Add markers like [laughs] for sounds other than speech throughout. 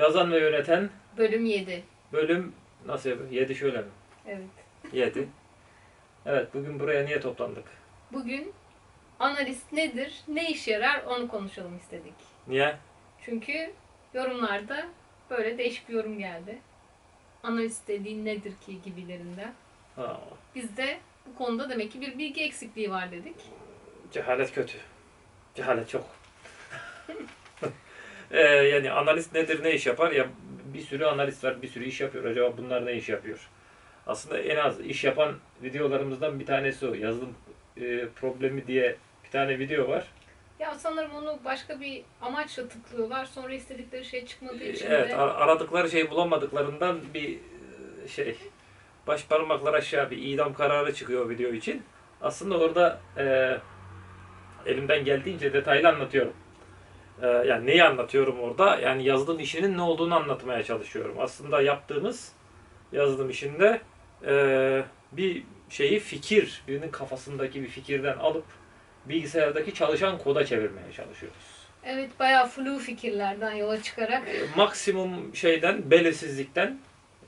Yazan ve yöneten Bölüm 7. bölüm nasıl yapıyor? 7 şöyle mi? Evet. 7. Evet bugün buraya niye toplandık? Bugün analist nedir, ne iş yarar onu konuşalım istedik. Niye? Çünkü yorumlarda böyle değişik bir yorum geldi. Analist dediğin nedir ki gibilerinden. Ha, Biz de bu konuda demek ki bir bilgi eksikliği var dedik. cehalet kötü. Cehalet çok. [laughs] Ee, yani analist nedir, ne iş yapar? Ya bir sürü analist var, bir sürü iş yapıyor. Acaba bunlar ne iş yapıyor? Aslında en az iş yapan videolarımızdan bir tanesi o. Yazılım e, problemi diye bir tane video var. Ya sanırım onu başka bir amaçla tıklıyorlar. Sonra istedikleri şey çıkmadığı için Evet, de ar- aradıkları şeyi bulamadıklarından bir e, şey baş parmaklar aşağı bir idam kararı çıkıyor video için. Aslında orada e, elimden geldiğince detaylı anlatıyorum. E, yani neyi anlatıyorum orada? Yani yazılım işinin ne olduğunu anlatmaya çalışıyorum. Aslında yaptığımız yazılım işinde e, bir şeyi fikir, birinin kafasındaki bir fikirden alıp bilgisayardaki çalışan koda çevirmeye çalışıyoruz. evet bayağı flu fikirlerden yola çıkarak E, maksimum şeyden, belirsizlikten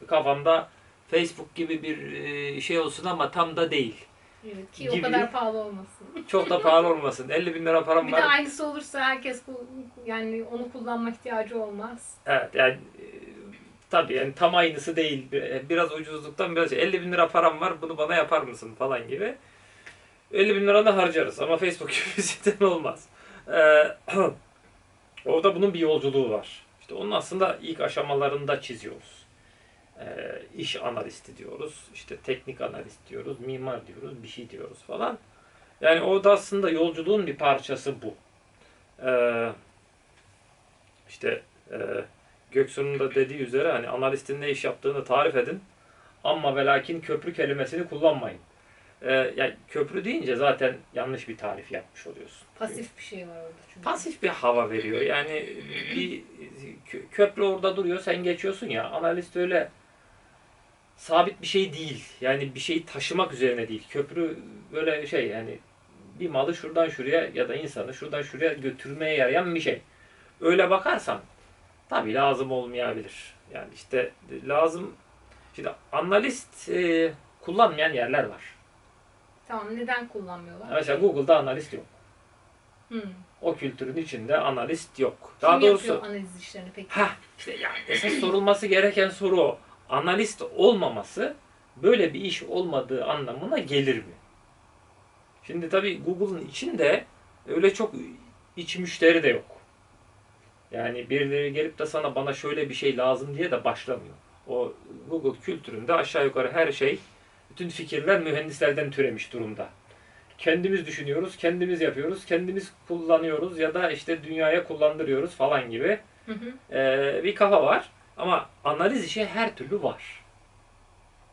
kafamda Facebook gibi bir e, şey olsun ama tam da değil. Evet, ki o Gibi. kadar pahalı olmasın. Çok da pahalı olmasın. 50 bin lira param Bir de var. aynısı olursa herkes bu- yani onu kullanma ihtiyacı olmaz. Evet yani e, tabii yani tam aynısı değil. Bir- Biraz ucuzluktan biraz 50 bin lira param var bunu bana yapar mısın falan gibi. 50 bin lira da harcarız ama Facebook [laughs] gibi bir olmaz. Ee, [clears throat] orada bunun bir yolculuğu var. İşte onun aslında ilk aşamalarında çiziyoruz. Ee, iş analisti diyoruz, işte teknik analist diyoruz, mimar diyoruz, bir şey diyoruz falan. Yani orada aslında yolculuğun bir parçası bu. Ee, işte e, Göksu'nun da dediği üzere hani analistin ne iş yaptığını tarif edin. Ama ve lakin köprü kelimesini kullanmayın. Ee, yani köprü deyince zaten yanlış bir tarif yapmış oluyorsun. Pasif bir şey var orada çünkü. Pasif bir hava veriyor. Yani bir kö- köprü orada duruyor, sen geçiyorsun ya. Analist öyle sabit bir şey değil. Yani bir şeyi taşımak üzerine değil. Köprü böyle şey yani bir malı şuradan şuraya ya da insanı şuradan şuraya götürmeye yarayan bir şey. Öyle bakarsan tabii lazım olmayabilir. Yani işte lazım şimdi analist e, kullanmayan yerler var. Tamam neden kullanmıyorlar? Mesela Google'da analist yok. Hmm. O kültürün içinde analist yok. Kim Daha doğrusu analiz işlerini peki? Ha işte yani esas sorulması gereken soru o. Analist olmaması böyle bir iş olmadığı anlamına gelir mi? Şimdi tabii Google'ın içinde öyle çok iç müşteri de yok. Yani birileri gelip de sana bana şöyle bir şey lazım diye de başlamıyor. O Google kültüründe aşağı yukarı her şey, bütün fikirler mühendislerden türemiş durumda. Kendimiz düşünüyoruz, kendimiz yapıyoruz, kendimiz kullanıyoruz ya da işte dünyaya kullandırıyoruz falan gibi Hı hı. ee, bir kafa var. Ama analiz işi her türlü var.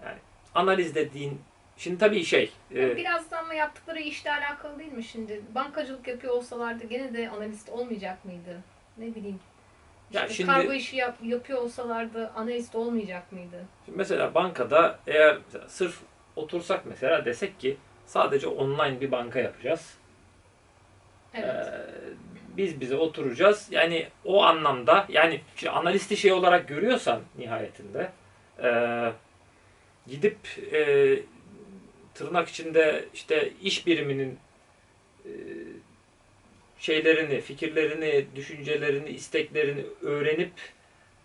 Yani analiz dediğin şimdi tabii şey e, Biraz da ama yaptıkları işle alakalı değil mi şimdi? Bankacılık yapıyor olsalardı gene de analist olmayacak mıydı? Ne bileyim. Ya İşte şimdi- kargo işi yap- yapıyor olsalardı analist olmayacak mıydı? şimdi mesela bankada eğer sırf otursak mesela desek ki sadece online bir banka yapacağız. Evet. Ee, biz bize oturacağız. Yani o anlamda yani analisti şey olarak görüyorsan nihayetinde e, gidip e, tırnak içinde işte iş biriminin e, şeylerini, fikirlerini, düşüncelerini, isteklerini öğrenip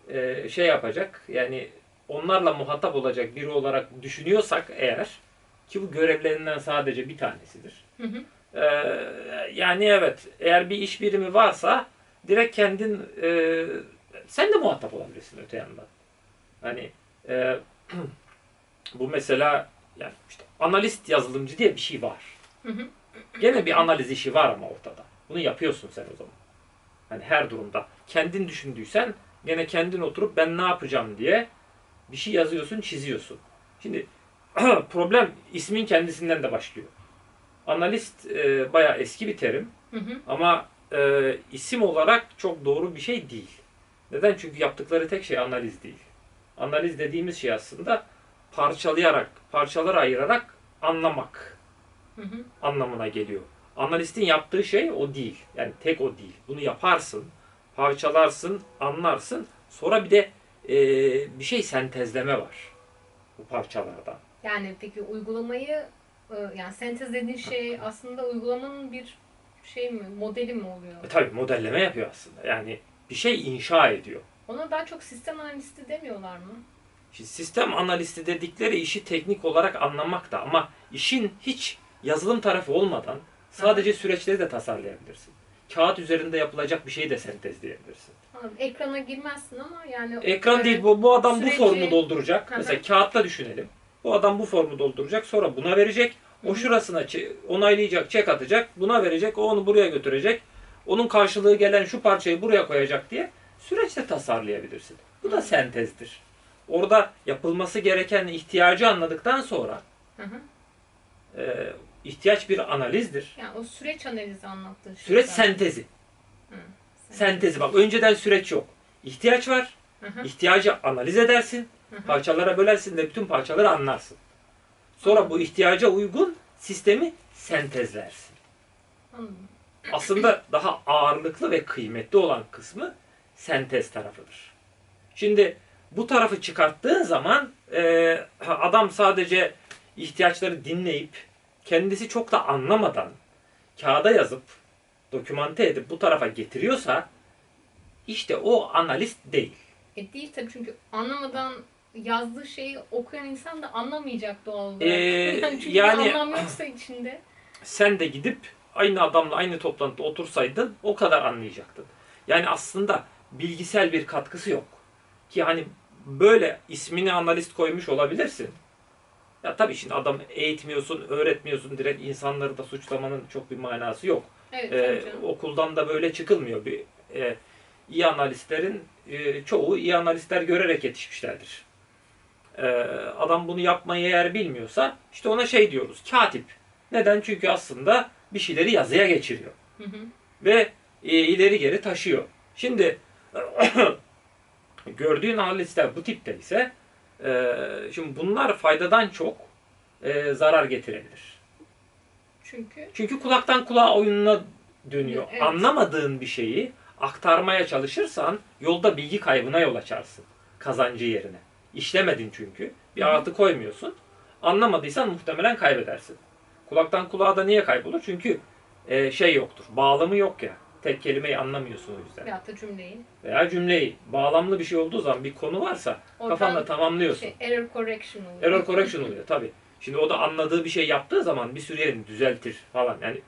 e, şey yapacak. Yani onlarla muhatap olacak biri olarak düşünüyorsak eğer ki bu görevlerinden sadece bir tanesidir. Hı hı. Ee, yani evet eğer bir iş birimi varsa direkt kendin e, sen de muhatap olabilirsin öte yandan. Hani e, [clears throat] bu mesela yani işte analist yazılımcı diye bir şey var. Hı hı. Gene bir analiz işi var ama ortada. Bunu yapıyorsun sen o zaman. Hani her durumda. Kendin düşündüysen gene kendin oturup ben ne yapacağım diye bir şey yazıyorsun, çiziyorsun. Şimdi [clears throat] problem ismin kendisinden de başlıyor. Analist e, bayağı eski bir terim Hı hı. ama e, isim olarak çok doğru bir şey değil. Neden? Çünkü yaptıkları tek şey analiz değil. Analiz dediğimiz şey aslında parçalayarak, parçalara ayırarak anlamak Hı hı. anlamına geliyor. Analistin yaptığı şey o değil. Yani tek o değil. Bunu yaparsın, parçalarsın, anlarsın. Sonra bir de e, bir şey sentezleme var bu parçalarda. Yani peki uygulamayı yani sentez dediğin şey aslında uygulamanın bir şey mi, modeli mi oluyor? E tabii modelleme yapıyor aslında. Yani bir şey inşa ediyor. Ona daha çok sistem analisti demiyorlar mı? Şimdi sistem analisti dedikleri işi teknik olarak anlamakta ama işin hiç yazılım tarafı olmadan sadece süreçleri de tasarlayabilirsin. Kağıt üzerinde yapılacak bir şeyi de sentezleyebilirsin. Anladım. Ekrana girmezsin ama yani Ekran e, değil bu, bu adam süreci- bu formu dolduracak. Mesela kağıtta düşünelim. Bu adam bu formu dolduracak sonra buna verecek. O şurasına onaylayacak, çek atacak. Buna verecek. O onu buraya götürecek. Onun karşılığı gelen şu parçayı buraya koyacak diye süreçte tasarlayabilirsin. Bu da sentezdir. Orada yapılması gereken ihtiyacı anladıktan sonra Hı hı. e, ihtiyaç bir analizdir. Yani o süreç analizi anlattığın şey. Süreç zaten. sentezi. Hı. Sentezi bak önceden süreç yok. İhtiyaç var. Hı hı. İhtiyacı analiz edersin. Parçalara bölersin de bütün parçaları anlarsın. Sonra bu ihtiyaca uygun sistemi sentezlersin. Aslında daha ağırlıklı ve kıymetli olan kısmı sentez tarafıdır. Şimdi bu tarafı çıkarttığın zaman e, adam sadece ihtiyaçları dinleyip kendisi çok da anlamadan kağıda yazıp dokümante edip bu tarafa getiriyorsa işte o analist değil. E değil tabii çünkü anlamadan yazdığı şeyi okuyan insan da anlamayacak doğal olarak. Ee, [laughs] yani çünkü yani- anlam yoksa içinde. sen de gidip aynı adamla aynı toplantıda otursaydın o kadar anlayacaktın. Yani aslında bilgisel bir katkısı yok. Ki hani böyle ismini analist koymuş olabilirsin. Ya tabii şimdi adam eğitmiyorsun, öğretmiyorsun. Direkt insanları da suçlamanın çok bir manası yok. Evet Ee, canım. okuldan da böyle çıkılmıyor. Bir e, iyi analistlerin e, çoğu iyi analistler görerek yetişmişlerdir. Ee, adam bunu yapmayı eğer bilmiyorsa işte ona şey diyoruz. Katip. Neden? Çünkü aslında bir şeyleri yazıya geçiriyor Hı hı. ve e, ileri geri taşıyor. Şimdi [coughs] gördüğün analistler bu tipte ise e, şimdi bunlar faydadan çok e, zarar getirebilir. Çünkü Çünkü kulaktan kulağa oyununa dönüyor. Evet. Anlamadığın bir şeyi aktarmaya çalışırsan yolda bilgi kaybına yol açarsın. Kazancı yerine. İşlemedin çünkü. Bir artı koymuyorsun. Anlamadıysan muhtemelen kaybedersin. Kulaktan kulağa da niye kaybolur? Çünkü e, şey yoktur. Bağlamı yok ya. Tek kelimeyi anlamıyorsun o yüzden. veyahut da cümleyi. Veya cümleyi. Bağlamlı bir şey olduğu zaman bir konu varsa Oradan kafanda tamamlıyorsun. Şey, error correction oluyor. Error correction oluyor tabii. Şimdi o da anladığı bir şey yaptığı zaman bir sürü yerini düzeltir falan. Yani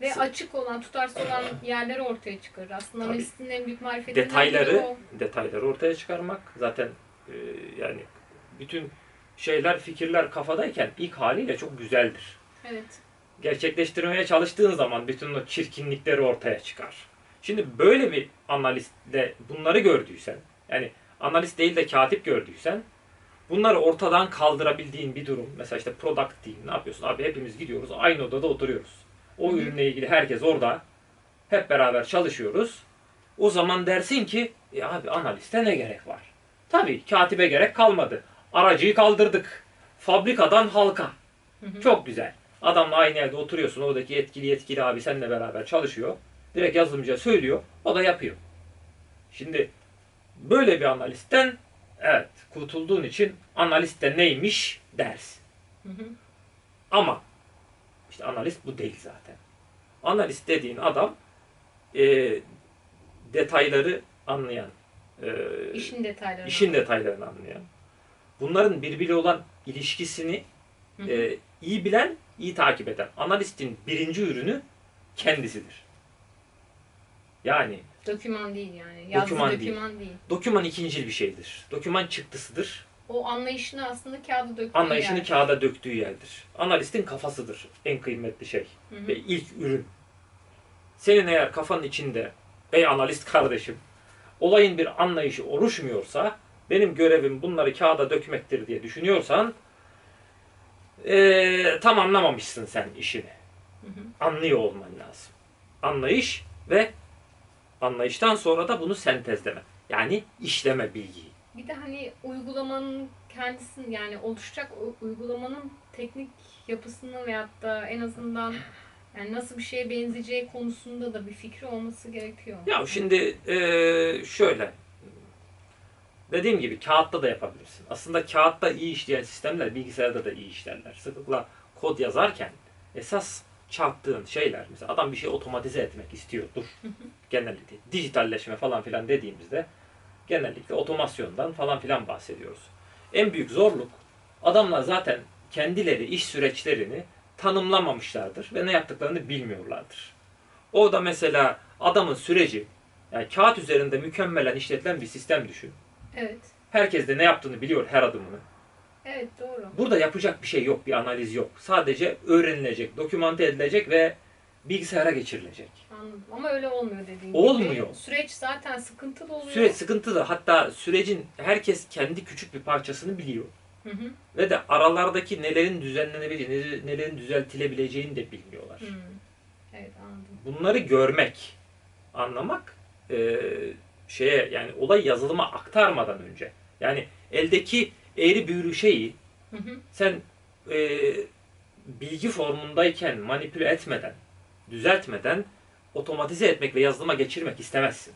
Ve açık olan, tutarsız olan [clears throat] yerleri ortaya çıkarır. Aslında Tabii. analistin en büyük marifetinden biri detayları o. detayları ortaya çıkarmak zaten e, yani bütün şeyler fikirler kafadayken ilk haliyle çok güzeldir. Evet. Gerçekleştirmeye çalıştığın zaman bütün o çirkinlikleri ortaya çıkar. Şimdi böyle bir analistte bunları gördüysen yani analist değil de katip gördüysen bunları ortadan kaldırabildiğin bir durum. Mesela işte product team ne yapıyorsun? Abi hepimiz gidiyoruz aynı odada oturuyoruz. O Hı ürünle ilgili herkes orada. Hep beraber çalışıyoruz. O zaman dersin ki e abi analiste ne gerek var? Tabii katibe gerek kalmadı. Aracıyı kaldırdık. Fabrikadan halka. Hı hı. Çok güzel. Adamla aynı yerde oturuyorsun. Oradaki yetkili yetkili abi seninle beraber çalışıyor. Direkt yazılımcıya söylüyor. O da yapıyor. Şimdi böyle bir analistten evet kurtulduğun için analist de neymiş dersin. Hı hı. Ama işte analist bu değil zaten. Analist dediğin adam e, detayları anlayan, e, İşin detayları. işin detaylarını anlayan, bunların birbiriyle olan ilişkisini Hı hı. e, iyi bilen, iyi takip eden. Analistin birinci ürünü kendisidir. Yani Doküman değil yani. Yazdığı Doküman doküman, değil. değil. doküman ikincil bir şeydir. Doküman çıktısıdır. O anlayışını aslında kağıda döktüğü Anlayışını yer. kağıda döktüğü yerdir. Analistin kafasıdır en kıymetli şey. Hı hı. ve ilk ürün. Senin eğer kafanın içinde ey analist kardeşim olayın bir anlayışı oluşmuyorsa benim görevim bunları kağıda dökmektir diye düşünüyorsan eee tamamlamamışsın sen işini. Hı hı. Anlıyor olman lazım. Anlayış ve anlayıştan sonra da bunu sentezleme. Yani işleme bilgiyi. Bir de hani uygulamanın kendisini yani oluşacak uygulamanın teknik yapısını veyahut da en azından yani nasıl bir şeye benzeyeceği konusunda da bir fikri olması gerekiyor. Ya şimdi eee, şöyle Dediğim gibi kağıtta da yapabilirsin. Aslında kağıtta iyi işleyen sistemler bilgisayarda da iyi işlerler. Sıklıkla kod yazarken esas çarptığın şeyler mesela adam bir şey otomatize etmek istiyordur. Genellikle dijitalleşme falan filan dediğimizde genellikle otomasyondan falan filan bahsediyoruz. En büyük zorluk adamlar zaten kendileri iş süreçlerini tanımlamamışlardır ve ne yaptıklarını bilmiyorlardır. Orada mesela adamın süreci yani kağıt üzerinde mükemmelen işletilen bir sistem düşün. Evet. Herkes de ne yaptığını biliyor her adımını. Evet doğru. Burada yapacak bir şey yok, bir analiz yok. Sadece öğrenilecek, dokümante edilecek ve bilgisayara geçirilecek. Anladım. Ama öyle olmuyor dediğin gibi. Olmuyor. Süreç zaten sıkıntılı oluyor. Süreç sıkıntılı. Hatta sürecin herkes kendi küçük bir parçasını biliyor. Hı hı. Ve de aralardaki nelerin düzenlenebileceğini, nele- nelerin düzeltilebileceğini de bilmiyorlar. Hı. Evet anladım. Bunları görmek, anlamak e, şeye yani olay yazılıma aktarmadan önce. Yani eldeki eğri büğrü şeyi Hı hı. sen e, bilgi formundayken manipüle etmeden, düzeltmeden otomatize etmek ve yazılıma geçirmek istemezsin.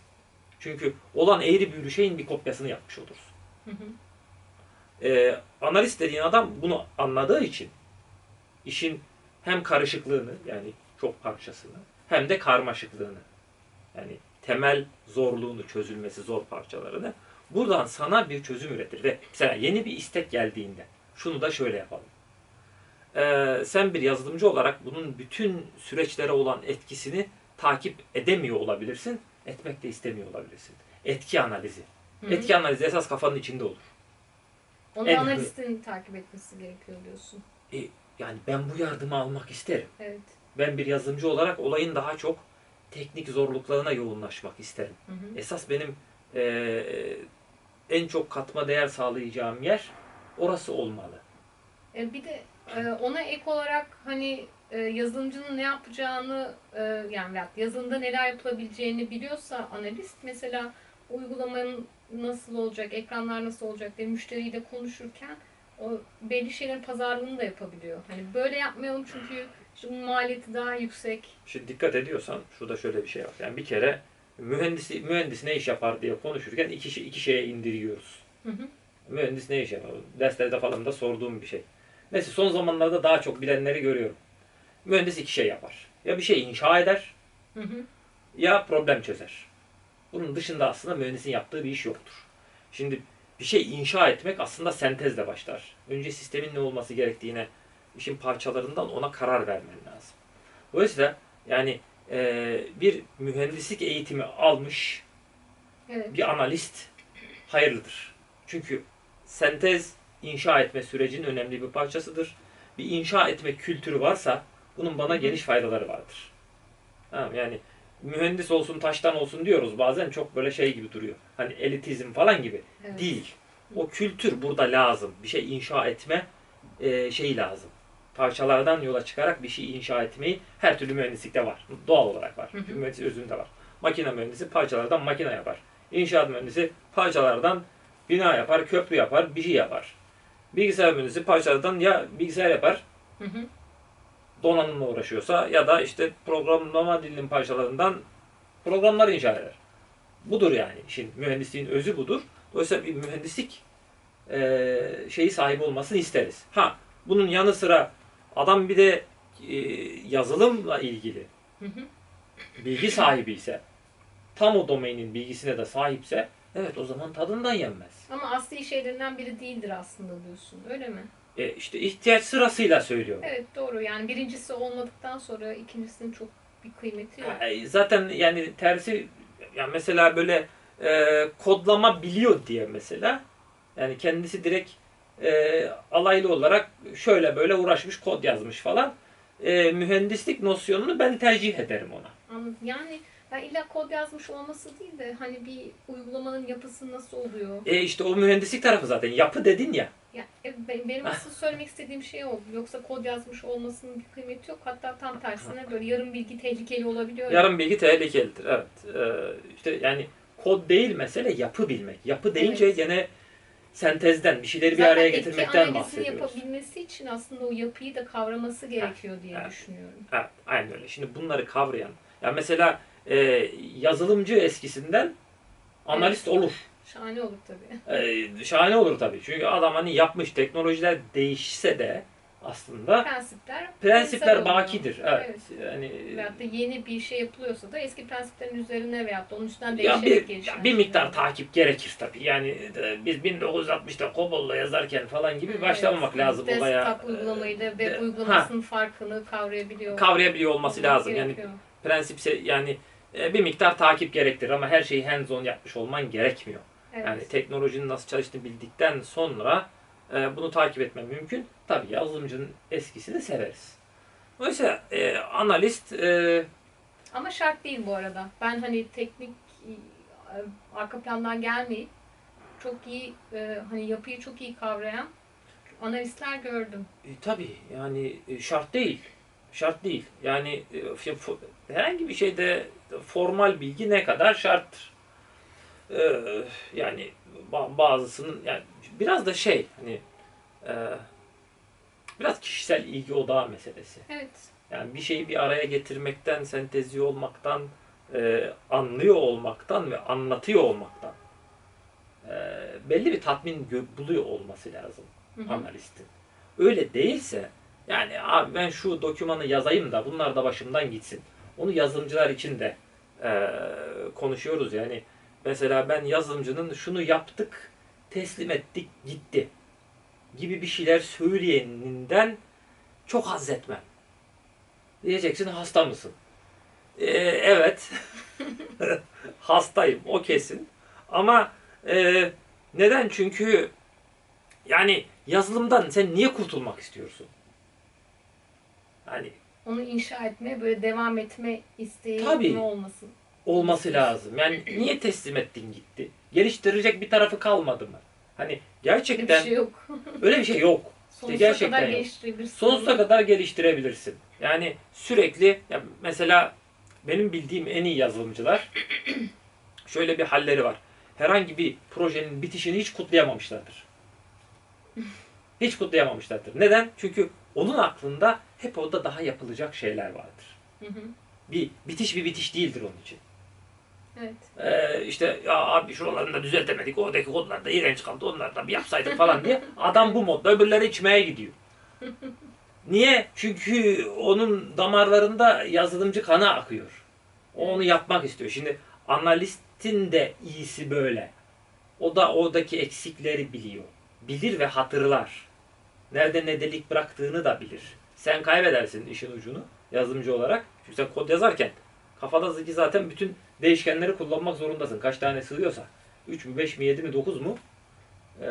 Çünkü olan eğri büğrü şeyin bir kopyasını yapmış olursun. Hı hı. E, analist dediğin adam bunu anladığı için işin hem karışıklığını yani çok parçasını hem de karmaşıklığını yani temel zorluğunu çözülmesi zor parçalarını buradan sana bir çözüm üretir ve mesela yeni bir istek geldiğinde şunu da şöyle yapalım. Ee, sen bir yazılımcı olarak bunun bütün süreçlere olan etkisini takip edemiyor olabilirsin, etmek de istemiyor olabilirsin. Etki analizi. Hı hı. Etki analizi esas kafanın içinde olur. Onu en- analistin takip etmesi gerekiyor diyorsun. Yani ben bu yardımı almak isterim. Evet. Ben bir yazılımcı olarak olayın daha çok teknik zorluklarına yoğunlaşmak isterim. Hı hı. Esas benim eee, en çok katma değer sağlayacağım yer orası olmalı. E, bir de e, ona ek olarak hani e, yazılımcının ne yapacağını e, yani yazılımda neler yapılabileceğini biliyorsa analist mesela uygulamanın nasıl olacak, ekranlar nasıl olacak diye müşteriyle konuşurken o belli şeylerin pazarlığını da yapabiliyor. Hani böyle yapmayalım çünkü işte bunun maliyeti daha yüksek. Şimdi dikkat ediyorsan şurada şöyle bir şey var. Yani bir kere mühendisi mühendis ne iş yapar diye konuşurken iki, iki şeye indiriyoruz. Hı hı. Mühendis ne iş yapar? Derslerde falan da sorduğum bir şey. Neyse son zamanlarda daha çok bilenleri görüyorum. Mühendis iki şey yapar. Ya bir şey inşa eder Hı hı. ya problem çözer. Bunun dışında aslında mühendisin yaptığı bir iş yoktur. Şimdi bir şey inşa etmek aslında sentezle başlar. Önce sistemin ne olması gerektiğine, işin parçalarından ona karar vermen lazım. Dolayısıyla yani eee, bir mühendislik eğitimi almış Evet. bir analist hayırlıdır. Çünkü sentez inşa etme sürecinin önemli bir parçasıdır. Bir inşa etme kültürü varsa bunun bana geniş faydaları vardır. Tamam, yani mühendis olsun taştan olsun diyoruz bazen çok böyle şey gibi duruyor. Hani elitizm falan gibi. Evet. Değil. O kültür burada lazım. Bir şey inşa etme e, şeyi lazım. Parçalardan yola çıkarak bir şey inşa etmeyi her türlü mühendislikte var. Doğal olarak var. Hı hı. Mühendis özünde var. Makine mühendisi parçalardan makine yapar. İnşaat mühendisi parçalardan bina yapar, köprü yapar, bir şey yapar. Bilgisayar mühendisi parçalardan ya bilgisayar yapar, Hı hı. Donanımla uğraşıyorsa ya da işte programlama dilinin parçalarından programlar inşa eder. Budur yani işin mühendisliğin özü budur. Dolayısıyla bir mühendislik eee, şeyi sahibi olmasını isteriz. Ha bunun yanı sıra adam bir de eee, yazılımla ilgili bilgi sahibi ise tam o domainin bilgisine de sahipse evet o zaman tadından yenmez. Ama asli şeylerinden biri değildir aslında diyorsun. Öyle mi? E, işte ihtiyaç sırasıyla söylüyorum. Evet doğru. Yani birincisi olmadıktan sonra ikincisinin çok bir kıymeti yok. E, Zaten yani tersi yani mesela böyle e, kodlama biliyor diye mesela yani kendisi direkt e, alaylı olarak şöyle böyle uğraşmış kod yazmış falan. E, mühendislik nosyonunu ben tercih ederim ona. Anladım. Yani ben illa kod yazmış olması değil de hani bir uygulamanın yapısı nasıl oluyor? E işte o mühendislik tarafı zaten yapı dedin ya. Ya, e, be- benim asıl söylemek istediğim şey o. Yoksa kod yazmış olmasının bir kıymeti yok. Hatta tam tersine böyle yarım bilgi tehlikeli olabiliyor. ya. Yarım bilgi tehlikelidir. Evet. E, işte yani kod değil mesele yapı bilmek. Yapı deyince Evet. gene sentezden bir şeyleri bir Zaten araya etki getirmekten analizini bahsediyoruz. yapabilmesi için aslında o yapıyı da kavraması gerekiyor diye evet. düşünüyorum. Evet, aynen öyle. Şimdi bunları kavrayan, ya mesela e, yazılımcı eskisinden analist olur. Şahane olur tabii. Ee, şahane olur tabii. Çünkü adam hani yapmış teknolojiler değişse de aslında Prensipler prensipler bakidir. Evet. Yani Veyahut da yeni bir şey yapılıyorsa da eski prensiplerin üzerine veyahut da onun üstünden değişerek bir, gelişen ya bir miktar şeyler. takip gerekir tabii. Yani e, biz 1960'da COBOL'la yazarken falan gibi başlamamak Evet, lazım olaya. Desktop uygulamayı da de- web ha. uygulamasının farkını kavrayabiliyor. Kavrayabiliyor olması lazım. Yani gerekiyor. prensipse yani e, bir miktar takip gerektir ama her şeyi hands on yapmış olman gerekmiyor. Evet. Yani teknolojinin nasıl çalıştığını bildikten sonra e, bunu takip etmen mümkün. Tabii yazılımcının eskisini severiz. Dolayısıyla e, analist e, Ama şart değil bu arada. Ben hani teknik e, arka plandan gelmeyip çok iyi e, hani yapıyı çok iyi kavrayan analistler gördüm. E, tabii yani e, şart değil. Şart değil. Yani e, herhangi bir şeyde formal bilgi ne kadar şarttır. E, yani ba- bazısının yani biraz da şey hani e, biraz kişisel ilgi odağı meselesi. Evet. Yani bir şeyi bir araya getirmekten, senteziyor olmaktan, e, anlıyor olmaktan ve anlatıyor olmaktan e, belli bir tatmin buluyor olması lazım Hı hı. analistin. Öyle değilse yani abi ben şu dokümanı yazayım da bunlar da başımdan gitsin. Onu yazılımcılar için de e, konuşuyoruz yani. Mesela ben yazılımcının şunu yaptık, teslim ettik, gitti gibi bir şeyler söyleyeninden çok haz etmem. Diyeceksin hasta mısın? E, evet. [laughs] Hastayım o kesin. Ama e, neden? Çünkü yani yazılımdan sen niye kurtulmak istiyorsun? Yani Onu inşa etme, böyle devam etme isteği Tabii. olmasın? olması lazım. Yani niye teslim ettin gitti? Geliştirecek bir tarafı kalmadı mı? Hani Öyle gerçekten bir şey yok. [laughs] öyle bir şey yok. Sonsuza gerçekten kadar yok. geliştirebilirsin. Sonsuza kadar geliştirebilirsin. Yani sürekli ya mesela benim bildiğim en iyi yazılımcılar [clears throat] şöyle bir halleri var. Herhangi bir projenin bitişini hiç kutlayamamışlardır. [laughs] Hiç kutlayamamışlardır. Neden? Çünkü onun aklında hep orada daha yapılacak şeyler vardır. Hı hı. Bir bitiş bir bitiş değildir onun için. Evet. Ee, işte ya abi şuralarını da düzeltemedik. Oradaki kodlar da iğrenç kaldı. Onları da bir yapsaydık falan diye. [laughs] Adam bu modda öbürleri içmeye gidiyor. [laughs] Niye? Çünkü onun damarlarında yazılımcı kanı akıyor. O onu yapmak istiyor. Şimdi analistin de iyisi böyle. O da oradaki eksikleri biliyor. Bilir ve hatırlar. Nerede ne delik bıraktığını da bilir. Sen kaybedersin işin ucunu yazılımcı olarak. Çünkü sen kod yazarken kafadaki zaten bütün değişkenleri kullanmak zorundasın. Kaç tane sığıyorsa. 3 mü, 5 mi, 7 mi, 9 mu? Ee,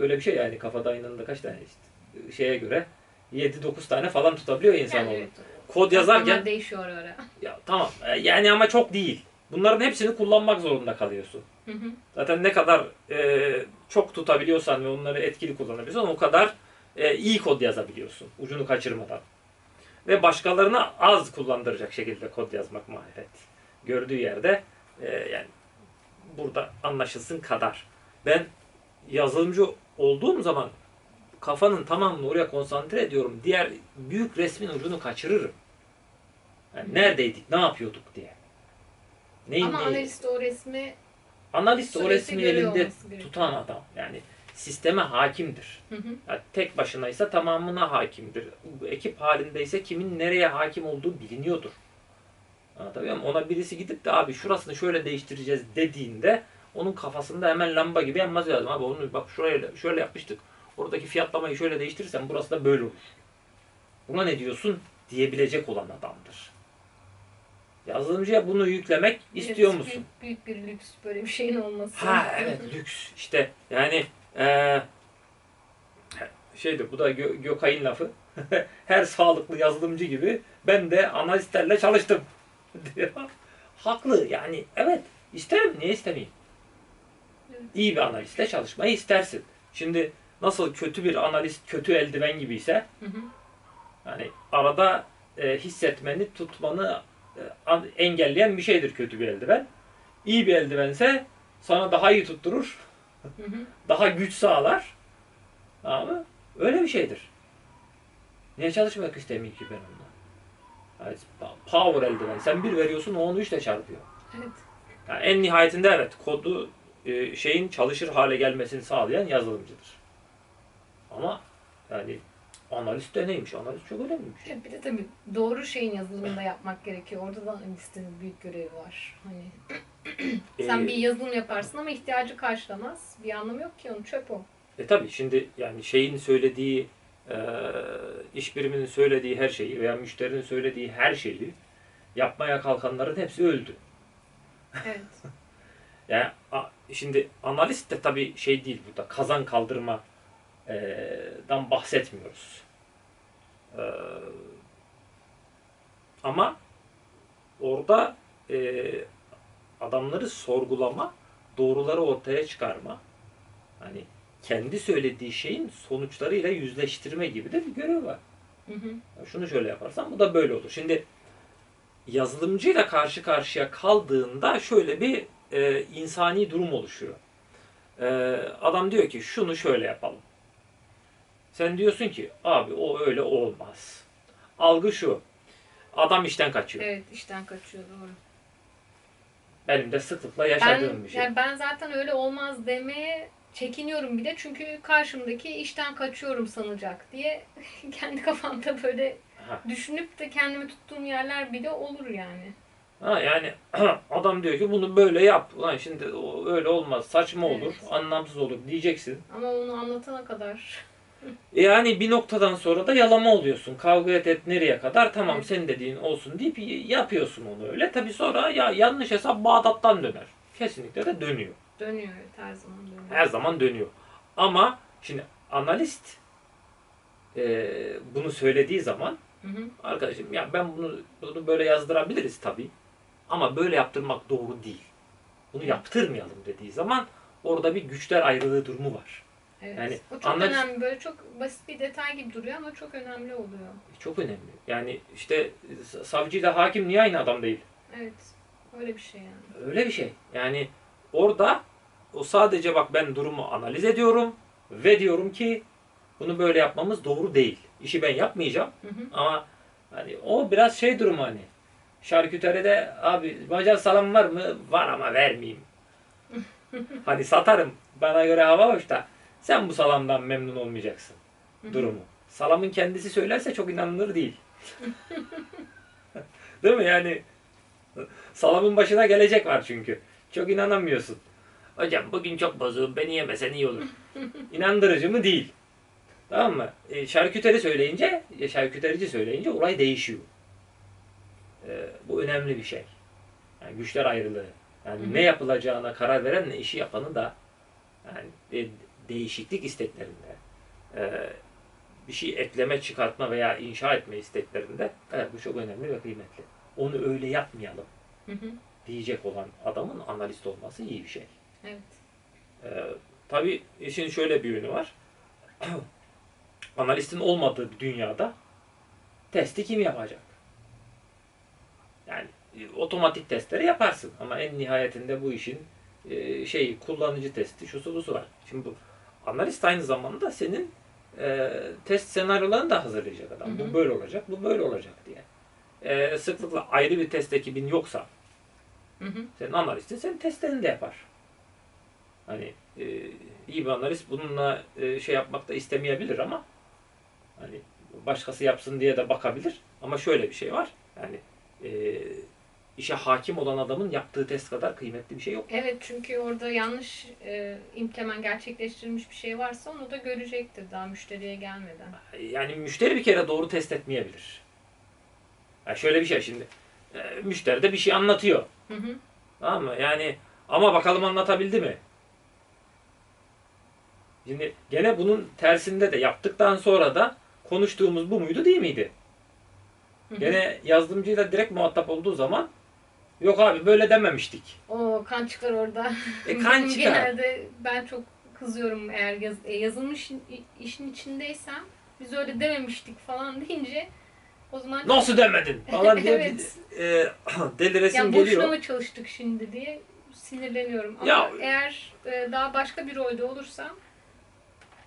öyle bir şey yani kafada aynı anda kaç tane işte şeye göre 7-9 tane falan tutabiliyor insanoğlu. Yani evet. Kod yazarken değişiyor ara. ya tamam e, yani ama çok değil. Bunların hepsini kullanmak zorunda kalıyorsun. Hı hı. Zaten ne kadar e, çok tutabiliyorsan ve onları etkili kullanabiliyorsan o kadar e, iyi kod yazabiliyorsun. Ucunu kaçırmadan. Ve başkalarına az kullandıracak şekilde kod yazmak marifet. Gördüğü yerde e, yani burada anlaşılsın kadar. Ben yazılımcı olduğum zaman kafanın tamamını oraya konsantre ediyorum. Diğer büyük resmin ucunu kaçırırım. Yani neredeydik, ne yapıyorduk diye. Neyin Ama analist o resmi Analist o resmi elinde tutan adam. Yani sisteme hakimdir. hı hı. Yani tek başınaysa tamamına hakimdir. Ekip halindeyse kimin nereye hakim olduğu biliniyordur. Anlatabiliyor muyum? Ona birisi gidip de abi şurasını şöyle değiştireceğiz dediğinde onun kafasında hemen lamba gibi yanması lazım. Abi onu bak şuraya şöyle yapmıştık. Oradaki fiyatlamayı şöyle değiştirirsen burası da böyle olur. Buna ne diyorsun diyebilecek olan adamdır. Yazılımcıya bunu yüklemek istiyor Evet, musun? Büyük, büyük bir lüks böyle bir şeyin olması. Ha evet lüks işte yani eee şeydi bu da Gö- Gökay'ın lafı. [laughs] Her sağlıklı yazılımcı gibi ben de analistlerle çalıştım [laughs] diyor. Haklı yani evet isterim niye istemeyeyim? İyi bir analistle çalışmayı istersin. Şimdi nasıl kötü bir analist kötü eldiven gibiyse Hı hı. yani arada e, hissetmeni tutmanı e, engelleyen bir şeydir kötü bir eldiven. İyi bir eldivense sana daha iyi tutturur Hı hı. daha güç sağlar. Tamam mı? Öyle bir şeydir. Niye çalışmak istemeyeyim ki ben onunla? Yani power eldiven. Sen bir veriyorsun o onu üçle çarpıyor. Evet. Yani en nihayetinde evet kodu e, şeyin çalışır hale gelmesini sağlayan yazılımcıdır. Ama yani analist de neymiş? Analist çok önemliymiş. Bir de tabii doğru şeyin yazılımını da yapmak gerekiyor. Orada da analistin büyük görevi var. Hani sen Ee, bir yazılım yaparsın ama ihtiyacı karşılamaz. Bir anlamı yok ki onun çöp o. E tabii şimdi yani şeyin söylediği, e, iş biriminin söylediği her şeyi veya müşterinin söylediği her şeyi yapmaya kalkanların hepsi öldü. Evet. [laughs] Yani a- şimdi analist de tabii şey değil burada kazan kaldırma e, dan bahsetmiyoruz. E, ama orada e, adamları sorgulama, doğruları ortaya çıkarma, hani kendi söylediği şeyin sonuçlarıyla yüzleştirme gibi de bir görev var. Hı hı. Şunu şöyle yaparsan bu da böyle olur. Şimdi yazılımcıyla karşı karşıya kaldığında şöyle bir e, insani durum oluşuyor. E, adam diyor ki şunu şöyle yapalım. Sen diyorsun ki abi o öyle olmaz. Algı şu. Adam işten kaçıyor. Evet işten kaçıyor doğru. Benim de sıklıkla Ben, yaşadığım bir şey. yani ben zaten öyle olmaz demeye çekiniyorum bir de çünkü karşımdaki işten kaçıyorum sanacak diye [laughs] kendi kafamda böyle Ha. düşünüp de kendimi tuttuğum yerler bile olur yani. Ha, yani [clears throat] adam diyor ki bunu böyle yap. Ulan şimdi öyle olmaz. Saçma olur. Evet. Anlamsız olur diyeceksin. Ama onu anlatana kadar [laughs] Yani bir noktadan sonra da yalama oluyorsun. Kavga et et nereye kadar tamam senin dediğin olsun deyip yapıyorsun onu öyle. Tabi sonra ya yanlış hesap Bağdat'tan döner. Kesinlikle de dönüyor. dönüyor evet her zaman dönüyor. Her zaman dönüyor. Ama şimdi analist e, bunu söylediği zaman Hı hı. arkadaşım ya ben bunu bunu böyle yazdırabiliriz tabii. Ama böyle yaptırmak doğru değil. Bunu yaptırmayalım dediği zaman orada bir güçler ayrılığı durumu var. Evet. Yani o çok analiz- önemli. Böyle çok basit bir detay gibi duruyor ama çok önemli oluyor. Çok önemli. Yani işte savcıyla hakim niye aynı adam değil? Evet. Öyle bir şey yani. Öyle bir şey. Yani orada o sadece bak ben durumu analiz ediyorum ve diyorum ki bunu böyle yapmamız doğru değil. İşi ben yapmayacağım Hı hı. ama hani o biraz şey durumu hani. Şarküteride abi bacak salam var mı? Var ama vermeyeyim. [laughs] hani satarım. Bana göre hava hoş da sen bu salamdan memnun olmayacaksın. Durumu. Salamın kendisi söylerse çok inanılır değil. [laughs] değil mi? Yani salamın başına gelecek var çünkü. Çok inanamıyorsun. Hocam bugün çok bozuğum beni yemesen iyi olur. [laughs] İnandırıcı mı? Değil. Tamam mı? E, şarküteri söyleyince, e, şarküterici söyleyince olay değişiyor. E, bu önemli bir şey. Yani güçler ayrılığı. Yani ne yapılacağına karar veren ne işi yapanı da yani de- değişiklik isteklerinde e, bir şey ekleme, çıkartma veya inşa etme isteklerinde evet bu çok önemli ve kıymetli. Onu öyle yapmayalım Hı hı. diyecek olan adamın analist olması iyi bir şey. Evet. Ee, tabii işin şöyle bir yönü var. [clears throat] Analistin olmadığı bir dünyada testi kim yapacak? Yani e, otomatik testleri yaparsın ama en nihayetinde bu işin e, şey kullanıcı testi şusu busu var. Şimdi bu analist aynı zamanda senin e, test senaryolarını da hazırlayacak adam. Hı hı. Bu böyle olacak, bu böyle olacak diye. E, sıklıkla ayrı bir test ekibin yoksa Hı hı. senin analistin senin testlerini de yapar. Hani e, iyi bir analist bununla e, şey yapmak da istemeyebilir ama hani başkası yapsın diye de bakabilir. Ama şöyle bir şey var. Yani e, işe hakim olan adamın yaptığı test kadar kıymetli bir şey yok. Evet çünkü orada yanlış e, implement gerçekleştirilmiş bir şey varsa onu da görecektir daha müşteriye gelmeden. Yani müşteri bir kere doğru test etmeyebilir. Yani şöyle bir şey şimdi. E, müşteri de bir şey anlatıyor. Hı hı. Tamam mı? Yani ama bakalım anlatabildi mi? Şimdi gene bunun tersinde de yaptıktan sonra da konuştuğumuz bu muydu değil miydi? Hı hı. Gene yazılımcıyla direkt muhatap olduğu zaman yok abi böyle dememiştik. O kan çıkar orada. E kan [laughs] çıkar. Genelde ben çok kızıyorum eğer yaz, e, yazılmış işin içindeysem biz öyle dememiştik falan deyince o zaman Nasıl demedin [laughs] falan diye Evet. e, [clears throat] deliresim ya boşuna geliyor. mı çalıştık şimdi diye sinirleniyorum. Ama Ya- eğer e, daha başka bir rolde olursam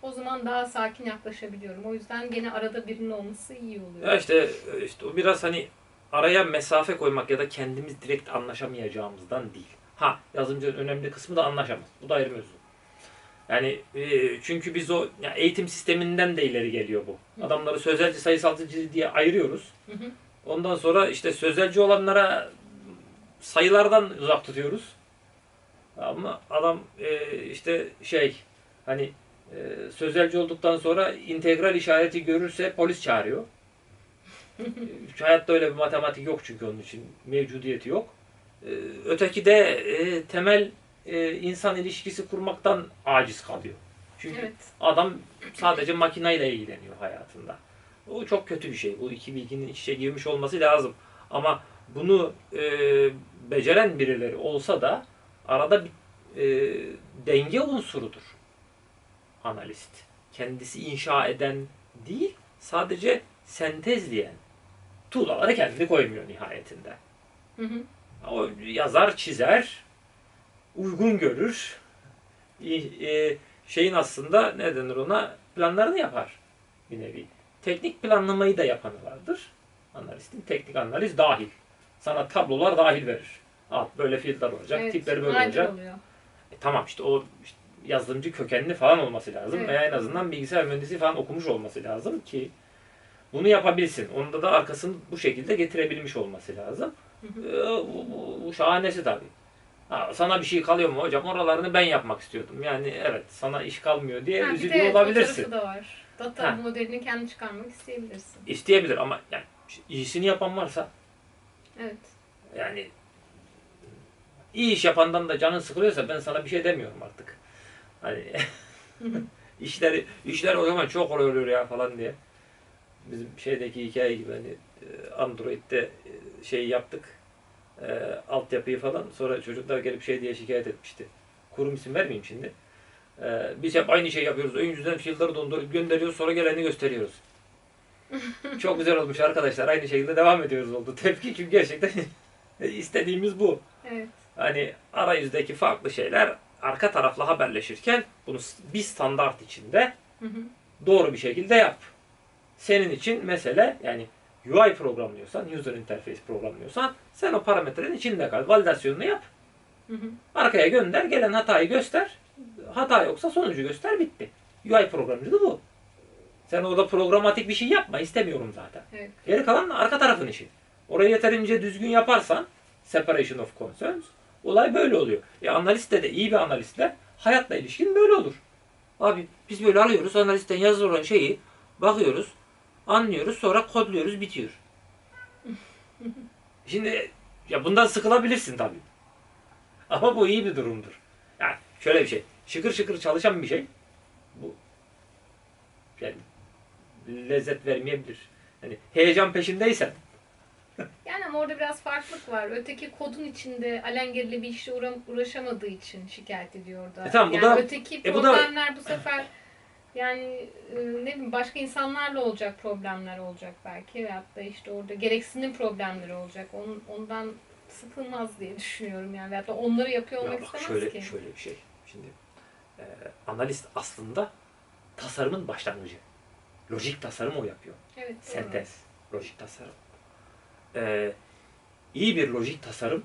o zaman daha sakin yaklaşabiliyorum. O yüzden gene arada birinin olması iyi oluyor. Ya işte işte o biraz hani araya mesafe koymak ya da kendimiz direkt anlaşamayacağımızdan değil. Ha yazılımcının önemli kısmı da anlaşamaz. Bu da ayrı mevzu. Yani e, çünkü biz o ya eğitim sisteminden de ileri geliyor bu. Adamları sözelci sayısalcı diye ayırıyoruz. Hı hı. Ondan sonra işte sözelci olanlara sayılardan uzak tutuyoruz. Ama adam e, işte şey hani e, sözelci olduktan sonra integral işareti görürse polis çağırıyor. Hayatta öyle bir matematik yok çünkü onun için mevcudiyeti yok. E, Öteki de e, temel e, insan ilişkisi kurmaktan aciz kalıyor. Çünkü Evet. adam sadece makineyle ilgileniyor hayatında. O çok kötü bir şey. Bu iki bilginin içe girmiş olması lazım. Ama bunu e, beceren birileri olsa da arada bir e, denge unsurudur analist. Kendisi inşa eden değil, sadece sentezleyen. Tuğlaları kendi koymuyor nihayetinde. Hı hı. O yazar, çizer, uygun görür. E, şeyin aslında ne denir ona planlarını yapar bir nevi. Teknik planlamayı da yapanı vardır. Analistin teknik analiz dahil. Sana tablolar dahil verir. Al böyle fiyatlar olacak, Evet, tipleri böyle olacak. oluyor. E, tamam işte o işte yazılımcı kökenli falan olması lazım Evet. veya en azından bilgisayar mühendisi falan okumuş olması lazım ki bunu yapabilsin. Onda da arkasını bu şekilde getirebilmiş olması lazım. Ee, bu, bu, bu şahanesi tabii. Ha, sana bir şey kalıyor mu hocam? Oralarını ben yapmak istiyordum. Yani evet sana iş kalmıyor diye Ha, bir üzülüyor de olabilirsin. tarafı da var. Data Ha. modelini kendi çıkarmak isteyebilirsin. İsteyebilir ama yani iyisini yapan varsa Evet. yani iyi iş yapandan da canın sıkılıyorsa ben sana bir şey demiyorum artık. Hani [laughs] işleri işler o zaman çok oluyor ya falan diye. Bizim şeydeki hikaye gibi hani e, Android'de e, şey yaptık. E, altyapıyı falan. Sonra çocuklar gelip şey diye şikayet etmişti. Kurum isim vermeyeyim şimdi. E, biz hep aynı şey yapıyoruz. Ön yüzden fiyatları dondurup gönderiyoruz. Sonra geleni gösteriyoruz. [laughs] Çok güzel olmuş arkadaşlar. Aynı şekilde devam ediyoruz oldu. [laughs] Tepki çünkü gerçekten [laughs] istediğimiz bu. Evet. Hani arayüzdeki farklı şeyler arka tarafla haberleşirken bunu bir standart içinde Hı hı. doğru bir şekilde yap. Senin için mesele yani UI programlıyorsan, user interface programlıyorsan sen o parametrenin içinde kal. Validasyonunu yap. Hı hı. Arkaya gönder. Gelen hatayı göster. Hata yoksa sonucu göster. Bitti. UI programcılığı bu. Sen orada programatik bir şey yapma. istemiyorum zaten. Evet. Geri kalan arka tarafın işi. Orayı yeterince düzgün yaparsan separation of concerns olay böyle oluyor. E analiste de iyi bir analistle hayatla ilişkin böyle olur. Abi biz böyle alıyoruz analisten yazılan şeyi bakıyoruz, anlıyoruz sonra kodluyoruz bitiyor. Şimdi ya bundan sıkılabilirsin tabii. Ama bu iyi bir durumdur. Yani şöyle bir şey. Şıkır şıkır çalışan bir şey. Bu yani lezzet vermeyebilir. Hani heyecan peşindeysen [laughs] Yani ama orada biraz farklılık var. Öteki kodun içinde alengirli bir işle uğra- uğraşamadığı için şikayet ediyor orada. E tamam, bu yani da- öteki e bu da- problemler bu sefer yani e, ne bileyim başka insanlarla olacak problemler olacak belki veyahut da işte orada gereksinim problemleri olacak. Onun, ondan sıkılmaz diye [laughs] düşünüyorum yani veyahut da onları yapıyor Ya olmak bak istemez şöyle ki. şöyle bir şey. Şimdi e, analist aslında tasarımın başlangıcı. Lojik tasarım o yapıyor. Evet. doğru. Sentez. Lojik tasarım. E, iyi bir lojik tasarım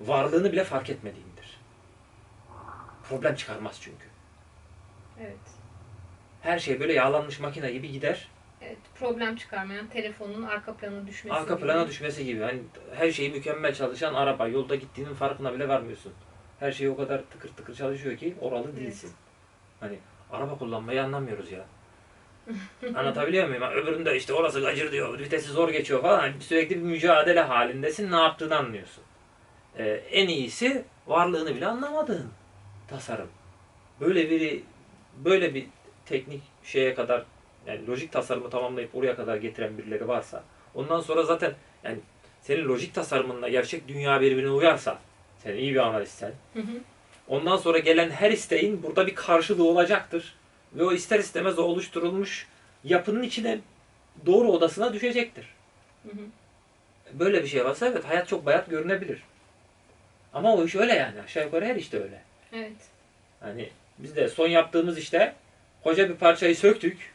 varlığını bile fark etmediğindir. Problem çıkarmaz çünkü. Evet. Her şey böyle yağlanmış makine gibi gider. Evet. Problem çıkarmayan telefonun arka plana düşmesi. Arka gibi. plana düşmesi gibi. Hani her şeyi mükemmel çalışan araba yolda gittiğinin farkına bile varmıyorsun. Her şey o kadar tıkır tıkır çalışıyor ki oralı değilsin. Hani araba kullanmayı anlamıyoruz ya. [laughs] Anlatabiliyor muyum? Öbüründe işte orası gacır diyor, vitesi zor geçiyor falan. Hani sürekli bir mücadele halindesin. Ne yaptığını anlıyorsun. Ee, en iyisi varlığını bile anlamadığın tasarım. Böyle biri böyle bir teknik şeye kadar yani lojik tasarımı tamamlayıp oraya kadar getiren birileri varsa ondan sonra zaten yani senin lojik tasarımınla gerçek dünya birbirine uyarsa sen iyi bir analistsen Hı hı. ondan sonra gelen her isteğin burada bir karşılığı olacaktır. Ve o ister istemez o oluşturulmuş yapının içine doğru odasına düşecektir. Hı hı. Böyle bir şey varsa evet hayat çok bayat görünebilir. Ama o iş öyle yani. Aşağı yukarı her işte öyle. Evet. Hani biz de son yaptığımız işte koca bir parçayı söktük.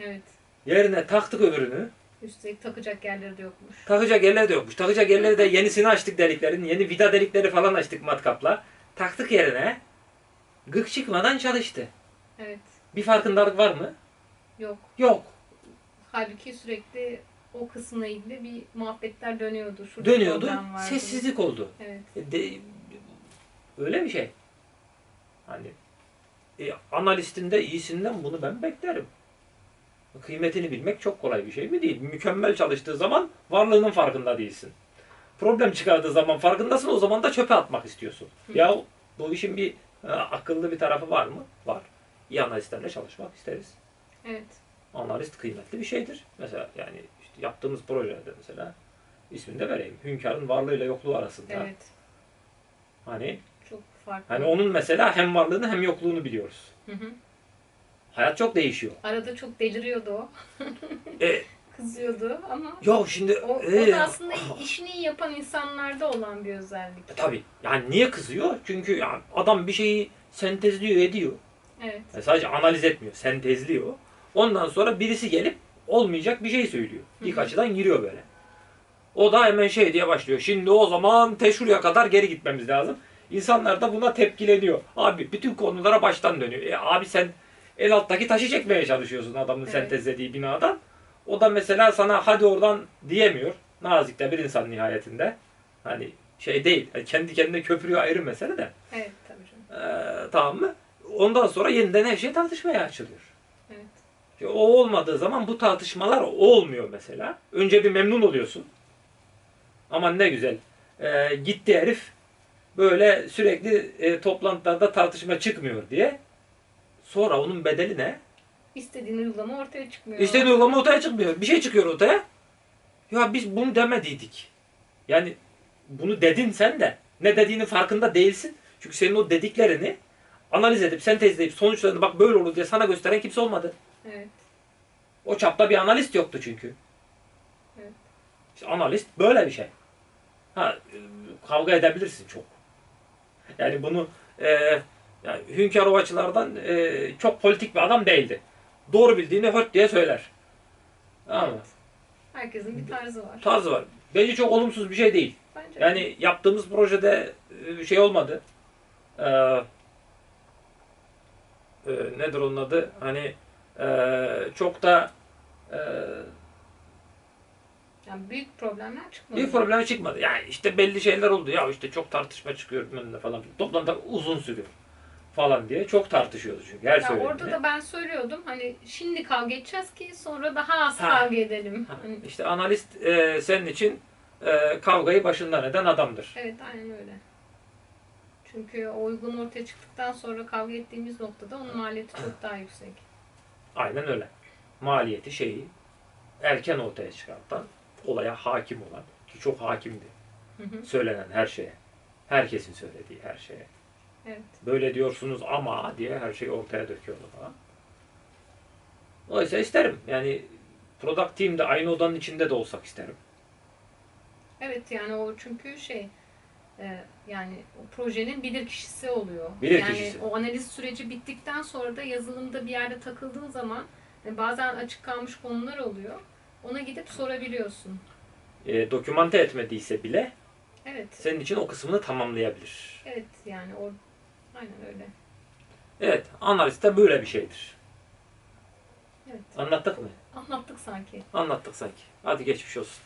Evet. Yerine taktık öbürünü. Üstelik takacak yerleri de yokmuş. Takacak yerleri de yokmuş. Takacak yerleri de yenisini açtık deliklerin. Yeni vida delikleri falan açtık matkapla. Taktık yerine. Gık çıkmadan çalıştı. Evet. Bir farkındalık var mı? Yok. Yok. Halbuki sürekli o kısımla ilgili bir muhabbetler dönüyordu. Şurada Dönüyordu. Sessizlik oldu. Evet. E, De, öyle bir şey. Hani e, analistinde iyisinden bunu ben beklerim. Kıymetini bilmek çok kolay bir şey mi değil. Mükemmel çalıştığı zaman varlığının farkında değilsin. Problem çıkardığı zaman farkındasın o zaman da çöpe atmak istiyorsun. Hı. Ya bu işin bir e, akıllı bir tarafı var mı? Var. İyi analistlerle çalışmak isteriz. Evet. Analist kıymetli bir şeydir. Mesela yani işte yaptığımız projede mesela ismini de vereyim. Hünkârın varlığıyla yokluğu arasında. Evet. Hani Çok farklı. Hani onun mesela hem varlığını hem yokluğunu biliyoruz. Hı hı. Hayat çok değişiyor. Arada çok deliriyordu o. E, [laughs] Kızıyordu ama ya şimdi o, o e, da aslında işini iyi yapan insanlarda olan bir özellik. e, tabii. Yani niye kızıyor? Çünkü yani adam bir şeyi sentezliyor, ediyor. Evet. Yani sadece analiz etmiyor, sentezliyor. Ondan sonra birisi gelip olmayacak bir şey söylüyor. İlk Hı hı. açıdan giriyor böyle. O da hemen şey diye başlıyor. Şimdi o zaman teşhurya kadar geri gitmemiz lazım. İnsanlar da buna tepkileniyor. Abi bütün konulara baştan dönüyor. E abi sen el alttaki taşı çekmeye çalışıyorsun adamın Evet. sentezlediği binadan. O da mesela sana hadi oradan diyemiyor. Nazik de bir insan nihayetinde. Hani şey değil. hani kendi kendine köpürüyor ayrı mesele de. Evet tabii canım. Ee, tamam mı? Ondan sonra yeniden her şey tartışmaya açılıyor. Evet. O olmadığı zaman bu tartışmalar olmuyor mesela. Önce bir memnun oluyorsun. Aman ne güzel. Ee, gitti herif böyle sürekli e, toplantılarda tartışma çıkmıyor diye. Sonra onun bedeli ne? İstediğin uygulama ortaya çıkmıyor. İşte uygulama ortaya çıkmıyor. Bir şey çıkıyor ortaya. Ya biz bunu demediydik. Yani bunu dedin sen de. Ne dediğinin farkında değilsin. Çünkü senin o dediklerini analiz edip sentezleyip sonuçlarını bak böyle olur diye sana gösteren kimse olmadı. Evet. O çapta bir analist yoktu çünkü. Evet. İşte analist böyle bir şey. Ha, e, kavga edebilirsin çok. Yani bunu e, yani Hünkar o açılardan e, çok politik bir adam değildi. Doğru bildiğini höt diye söyler. Tamam mı? Herkesin bir tarzı var. Tarzı var. Bence çok olumsuz bir şey değil. Bence. Yani yaptığımız projede e, şey olmadı. Ee, e, nedir onun adı? Hani e, çok da e, yani büyük problemler çıkmadı. bir problem çıkmadı. Yani işte belli şeyler oldu. Ya işte çok tartışma çıkıyor ne falan. Toplantı uzun sürüyor falan diye çok tartışıyordu çünkü her Ya söylediğinde. orada da ben söylüyordum hani şimdi kavga edeceğiz ki sonra daha az Ha. kavga edelim. Ha, Hani, İşte analist e, senin için e, kavgayı başından eden adamdır. evet aynen öyle. Çünkü o uygulama ortaya çıktıktan sonra kavga ettiğimiz noktada onun maliyeti çok daha yüksek. Aynen öyle. Maliyeti şeyi erken ortaya çıkartan, olaya hakim olan ki çok hakimdi. Hı hı. Söylenen her şeye. Herkesin söylediği her şeye. Evet. Böyle diyorsunuz ama diye her şeyi ortaya döküyordu falan. Oysa isterim. Yani product team'de aynı odanın içinde de olsak isterim. Evet yani o çünkü şey e, yani o projenin bilir kişisi oluyor. Bilir yani kişisi. o analiz süreci bittikten sonra da yazılımda bir yerde takıldığın zaman e, bazen açık kalmış konular oluyor. Ona gidip sorabiliyorsun. E, dokümante etmediyse bile Evet. senin için o kısmını tamamlayabilir. Evet yani o aynen öyle. Evet, analist de böyle bir şeydir. Evet. Anlattık mı? Anlattık sanki. Anlattık sanki. Hadi geçmiş olsun.